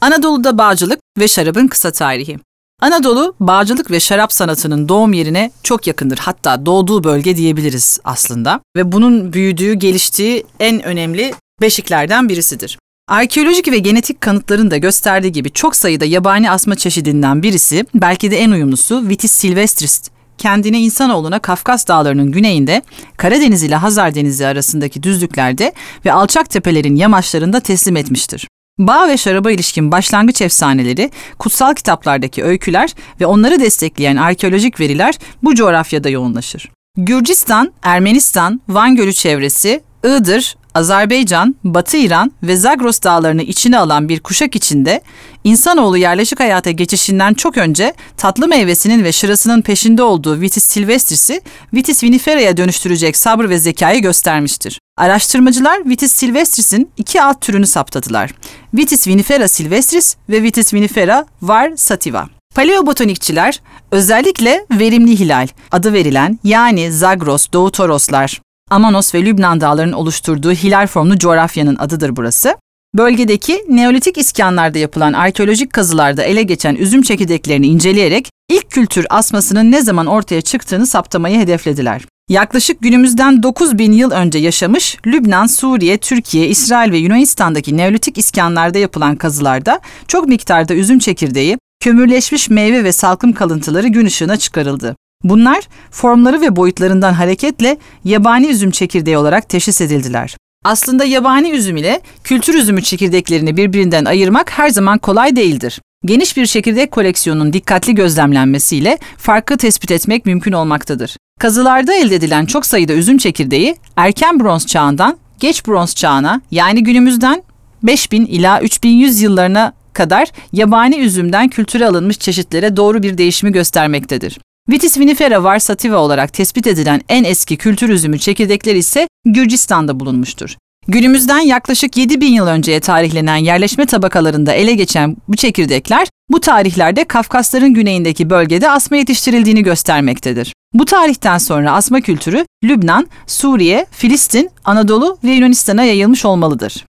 Anadolu'da bağcılık ve şarabın kısa tarihi. Anadolu, bağcılık ve şarap sanatının doğum yerine çok yakındır. Hatta doğduğu bölge diyebiliriz aslında. Ve bunun büyüdüğü, geliştiği en önemli beşiklerden birisidir. Arkeolojik ve genetik kanıtların da gösterdiği gibi çok sayıda yabani asma çeşidinden birisi, belki de en uyumlusu Vitis silvestris kendini insanoğluna Kafkas Dağları'nın güneyinde Karadeniz ile Hazar Denizi arasındaki düzlüklerde ve alçak tepelerin yamaçlarında teslim etmiştir. Bağ ve şaraba ilişkin başlangıç efsaneleri, kutsal kitaplardaki öyküler ve onları destekleyen arkeolojik veriler bu coğrafyada yoğunlaşır. Gürcistan, Ermenistan, Van Gölü çevresi, Iğdır, Azerbaycan, Batı İran ve Zagros dağlarını içine alan bir kuşak içinde insanoğlu yerleşik hayata geçişinden çok önce tatlı meyvesinin ve şırasının peşinde olduğu Vitis silvestris'i Vitis vinifera'ya dönüştürecek sabır ve zekayı göstermiştir. Araştırmacılar Vitis silvestris'in iki alt türünü saptadılar. Vitis vinifera silvestris ve Vitis vinifera var sativa. Paleobotanikçiler özellikle verimli hilal adı verilen yani Zagros, Doğu Toroslar, Amanos ve Lübnan dağlarının oluşturduğu hilal formlu coğrafyanın adıdır burası. Bölgedeki Neolitik iskanlarda yapılan arkeolojik kazılarda ele geçen üzüm çekirdeklerini inceleyerek ilk kültür asmasının ne zaman ortaya çıktığını saptamayı hedeflediler. Yaklaşık günümüzden 9000 yıl önce yaşamış Lübnan, Suriye, Türkiye, İsrail ve Yunanistan'daki Neolitik iskanlarda yapılan kazılarda çok miktarda üzüm çekirdeği, kömürleşmiş meyve ve salkım kalıntıları gün ışığına çıkarıldı. Bunlar formları ve boyutlarından hareketle yabani üzüm çekirdeği olarak teşhis edildiler. Aslında yabani üzüm ile kültür üzümü çekirdeklerini birbirinden ayırmak her zaman kolay değildir. Geniş bir çekirdek koleksiyonunun dikkatli gözlemlenmesiyle farkı tespit etmek mümkün olmaktadır. Kazılarda elde edilen çok sayıda üzüm çekirdeği erken bronz çağından geç bronz çağına yani günümüzden 5000 ila 3100 yıllarına kadar yabani üzümden kültüre alınmış çeşitlere doğru bir değişimi göstermektedir. Vitis vinifera var sativa olarak tespit edilen en eski kültür üzümü çekirdekleri ise Gürcistan'da bulunmuştur. Günümüzden yaklaşık 7000 yıl önceye tarihlenen yerleşme tabakalarında ele geçen bu çekirdekler bu tarihlerde Kafkasların güneyindeki bölgede asma yetiştirildiğini göstermektedir. Bu tarihten sonra asma kültürü Lübnan, Suriye, Filistin, Anadolu ve Yunanistan'a yayılmış olmalıdır.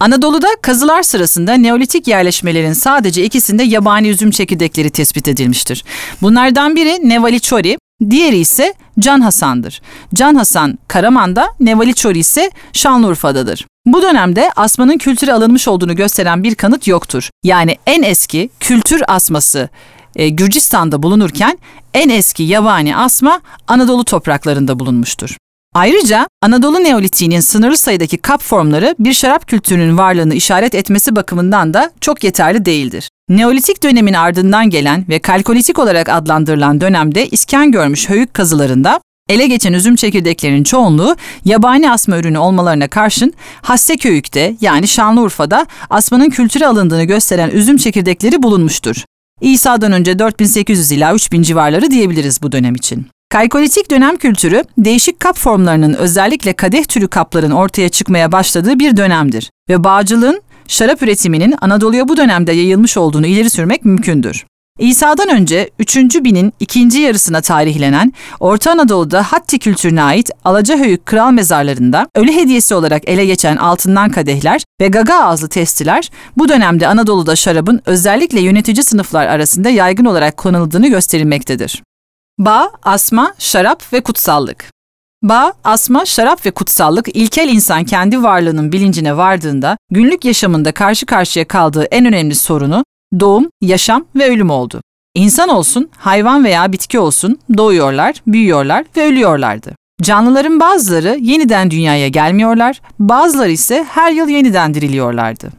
Anadolu'da kazılar sırasında Neolitik yerleşmelerin sadece ikisinde yabani üzüm çekirdekleri tespit edilmiştir. Bunlardan biri Nevaliçori, diğeri ise Can Hasan'dır. Can Hasan Karaman'da, Nevaliçori ise Şanlıurfa'dadır. Bu dönemde asmanın kültüre alınmış olduğunu gösteren bir kanıt yoktur. Yani en eski kültür asması e, Gürcistan'da bulunurken en eski yabani asma Anadolu topraklarında bulunmuştur. Ayrıca Anadolu Neolitiğinin sınırlı sayıdaki kap formları bir şarap kültürünün varlığını işaret etmesi bakımından da çok yeterli değildir. Neolitik dönemin ardından gelen ve kalkolitik olarak adlandırılan dönemde iskan görmüş höyük kazılarında ele geçen üzüm çekirdeklerinin çoğunluğu yabani asma ürünü olmalarına karşın Hasseköyük'te yani Şanlıurfa'da asmanın kültüre alındığını gösteren üzüm çekirdekleri bulunmuştur. İsa'dan önce 4800 ila 3000 civarları diyebiliriz bu dönem için. Kalkolitik dönem kültürü, değişik kap formlarının özellikle kadeh türü kapların ortaya çıkmaya başladığı bir dönemdir ve bağcılığın, şarap üretiminin Anadolu'ya bu dönemde yayılmış olduğunu ileri sürmek mümkündür. İsa'dan önce 3. binin ikinci yarısına tarihlenen Orta Anadolu'da Hatti kültürüne ait Alacahöyük kral mezarlarında ölü hediyesi olarak ele geçen altından kadehler ve gaga ağızlı testiler bu dönemde Anadolu'da şarabın özellikle yönetici sınıflar arasında yaygın olarak kullanıldığını gösterilmektedir. Bağ, asma, şarap ve kutsallık. Bağ, asma, şarap ve kutsallık ilkel insan kendi varlığının bilincine vardığında günlük yaşamında karşı karşıya kaldığı en önemli sorunu doğum, yaşam ve ölüm oldu. İnsan olsun, hayvan veya bitki olsun doğuyorlar, büyüyorlar ve ölüyorlardı. Canlıların bazıları yeniden dünyaya gelmiyorlar, bazıları ise her yıl yeniden diriliyorlardı.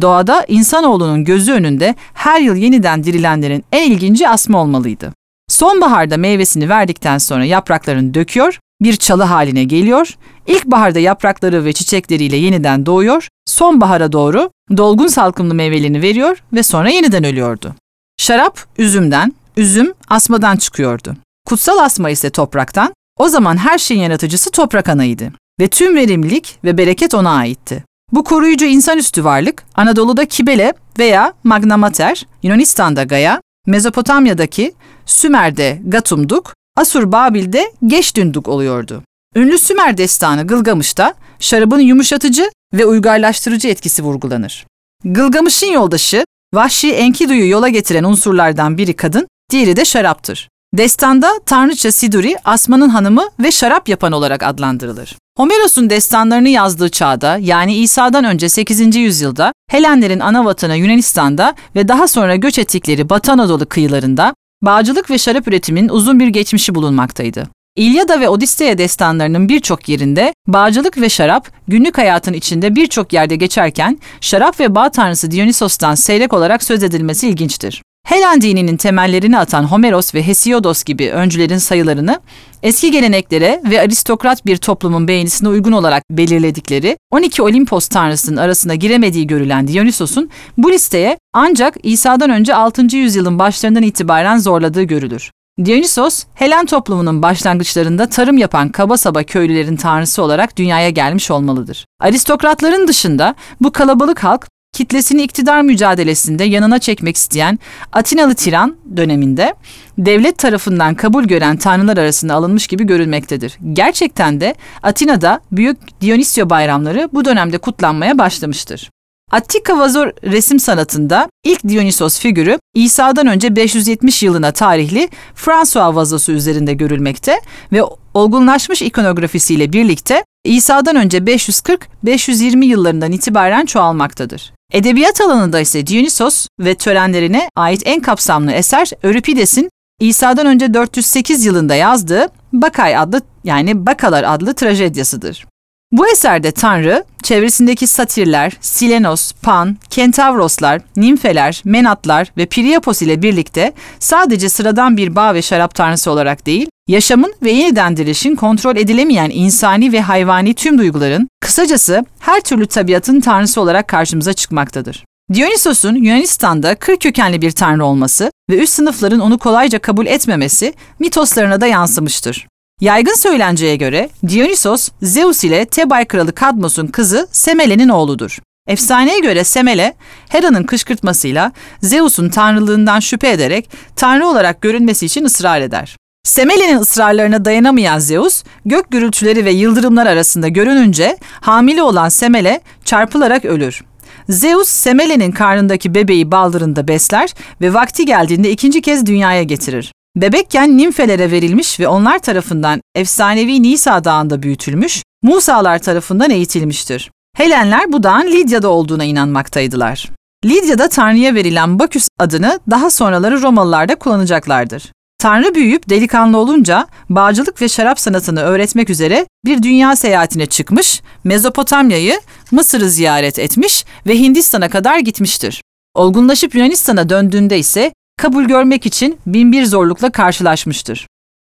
Doğada insanoğlunun gözü önünde her yıl yeniden dirilenlerin en ilginci asma olmalıydı. Sonbaharda meyvesini verdikten sonra yapraklarını döküyor, bir çalı haline geliyor. İlkbaharda yaprakları ve çiçekleriyle yeniden doğuyor. Sonbahara doğru dolgun salkımlı meyvelerini veriyor ve sonra yeniden ölüyordu. Şarap üzümden, üzüm asmadan çıkıyordu. Kutsal asma ise topraktan. O zaman her şeyin yaratıcısı toprak anaydı ve tüm verimlilik ve bereket ona aitti. Bu koruyucu insanüstü varlık Anadolu'da Kibele veya Magna Mater, Yunanistan'da Gaya, Mezopotamya'daki Sümer'de Gatumduk, Asur Babil'de Geçdünduk oluyordu. Ünlü Sümer destanı Gılgamış'ta şarabın yumuşatıcı ve uygarlaştırıcı etkisi vurgulanır. Gılgamış'ın yoldaşı Vahşi Enkidu'yu yola getiren unsurlardan biri kadın, diğeri de şaraptır. Destanda Tanrıça Siduri, Asman'ın hanımı ve şarap yapan olarak adlandırılır. Homeros'un destanlarını yazdığı çağda yani İsa'dan önce 8. yüzyılda Helenlerin ana vatanı Yunanistan'da ve daha sonra göç ettikleri Batı Anadolu kıyılarında bağcılık ve şarap üretiminin uzun bir geçmişi bulunmaktaydı. İlyada ve Odiseya destanlarının birçok yerinde bağcılık ve şarap günlük hayatın içinde birçok yerde geçerken şarap ve bağ tanrısı Dionysos'tan seyrek olarak söz edilmesi ilginçtir. Helen dininin temellerini atan Homeros ve Hesiodos gibi öncülerin sayılarını eski geleneklere ve aristokrat bir toplumun beğenisine uygun olarak belirledikleri 12 Olimpos tanrısının arasına giremediği görülen Dionysos'un bu listeye ancak İsa'dan önce 6. yüzyılın başlarından itibaren zorladığı görülür. Dionysos, Helen toplumunun başlangıçlarında tarım yapan kaba saba köylülerin tanrısı olarak dünyaya gelmiş olmalıdır. Aristokratların dışında bu kalabalık halk kitlesini iktidar mücadelesinde yanına çekmek isteyen Atinalı tiran döneminde devlet tarafından kabul gören tanrılar arasında alınmış gibi görülmektedir. Gerçekten de Atina'da büyük Dionysio bayramları bu dönemde kutlanmaya başlamıştır. Attika vazo resim sanatında ilk Dionysos figürü İsa'dan önce 570 yılına tarihli François vazosu üzerinde görülmekte ve olgunlaşmış ikonografisiyle birlikte İsa'dan önce 540-520 yıllarından itibaren çoğalmaktadır. Edebiyat alanında ise Dionysos ve törenlerine ait en kapsamlı eser Euripides'in İsa'dan önce 408 yılında yazdığı Bakay adlı yani Bakalar adlı trajedyasıdır. Bu eserde Tanrı, çevresindeki satirler, Silenos, Pan, Kentavroslar, Nimfeler, Menatlar ve Priapos ile birlikte sadece sıradan bir bağ ve şarap tanrısı olarak değil, yaşamın ve yeniden dirilişin kontrol edilemeyen insani ve hayvani tüm duyguların, kısacası her türlü tabiatın tanrısı olarak karşımıza çıkmaktadır. Dionysos'un Yunanistan'da kır kökenli bir tanrı olması ve üst sınıfların onu kolayca kabul etmemesi mitoslarına da yansımıştır. Yaygın söylenceye göre Dionysos, Zeus ile Tebay kralı Kadmos'un kızı Semele'nin oğludur. Efsaneye göre Semele, Hera'nın kışkırtmasıyla Zeus'un tanrılığından şüphe ederek tanrı olarak görünmesi için ısrar eder. Semele'nin ısrarlarına dayanamayan Zeus, gök gürültüleri ve yıldırımlar arasında görününce hamile olan Semele çarpılarak ölür. Zeus, Semele'nin karnındaki bebeği baldırında besler ve vakti geldiğinde ikinci kez dünyaya getirir. Bebekken nimfelere verilmiş ve onlar tarafından efsanevi Nisa Dağı'nda büyütülmüş, Musalar tarafından eğitilmiştir. Helenler bu dağın Lidya'da olduğuna inanmaktaydılar. Lidya'da Tanrı'ya verilen Baküs adını daha sonraları Romalılar da kullanacaklardır. Tanrı büyüyüp delikanlı olunca bağcılık ve şarap sanatını öğretmek üzere bir dünya seyahatine çıkmış, Mezopotamya'yı, Mısır'ı ziyaret etmiş ve Hindistan'a kadar gitmiştir. Olgunlaşıp Yunanistan'a döndüğünde ise kabul görmek için binbir zorlukla karşılaşmıştır.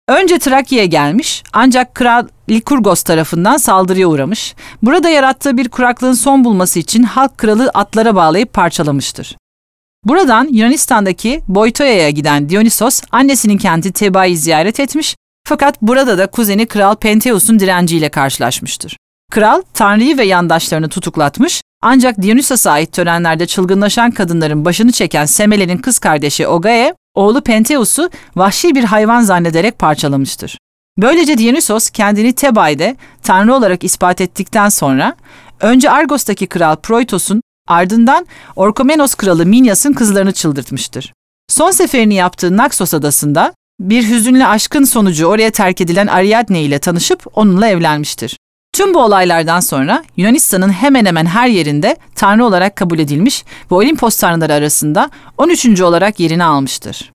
Önce Trakya'ya gelmiş ancak Kral Likurgos tarafından saldırıya uğramış. Burada yarattığı bir kuraklığın son bulması için halk kralı atlara bağlayıp parçalamıştır. Buradan Yunanistan'daki Boytoya'ya giden Dionysos annesinin kenti Teba'yı ziyaret etmiş fakat burada da kuzeni Kral Penteus'un direnciyle karşılaşmıştır. Kral Tanrı'yı ve yandaşlarını tutuklatmış ancak Dionysos'a ait törenlerde çılgınlaşan kadınların başını çeken Semele'nin kız kardeşi Ogae, oğlu Penteus'u vahşi bir hayvan zannederek parçalamıştır. Böylece Dionysos kendini Tebai'de tanrı olarak ispat ettikten sonra önce Argos'taki kral Proitos'un ardından Orkomenos kralı Minyas'ın kızlarını çıldırtmıştır. Son seferini yaptığı Naxos adasında bir hüzünlü aşkın sonucu oraya terk edilen Ariadne ile tanışıp onunla evlenmiştir. Tüm bu olaylardan sonra Yunanistan'ın hemen hemen her yerinde tanrı olarak kabul edilmiş ve Olimpos tanrıları arasında 13. olarak yerini almıştır.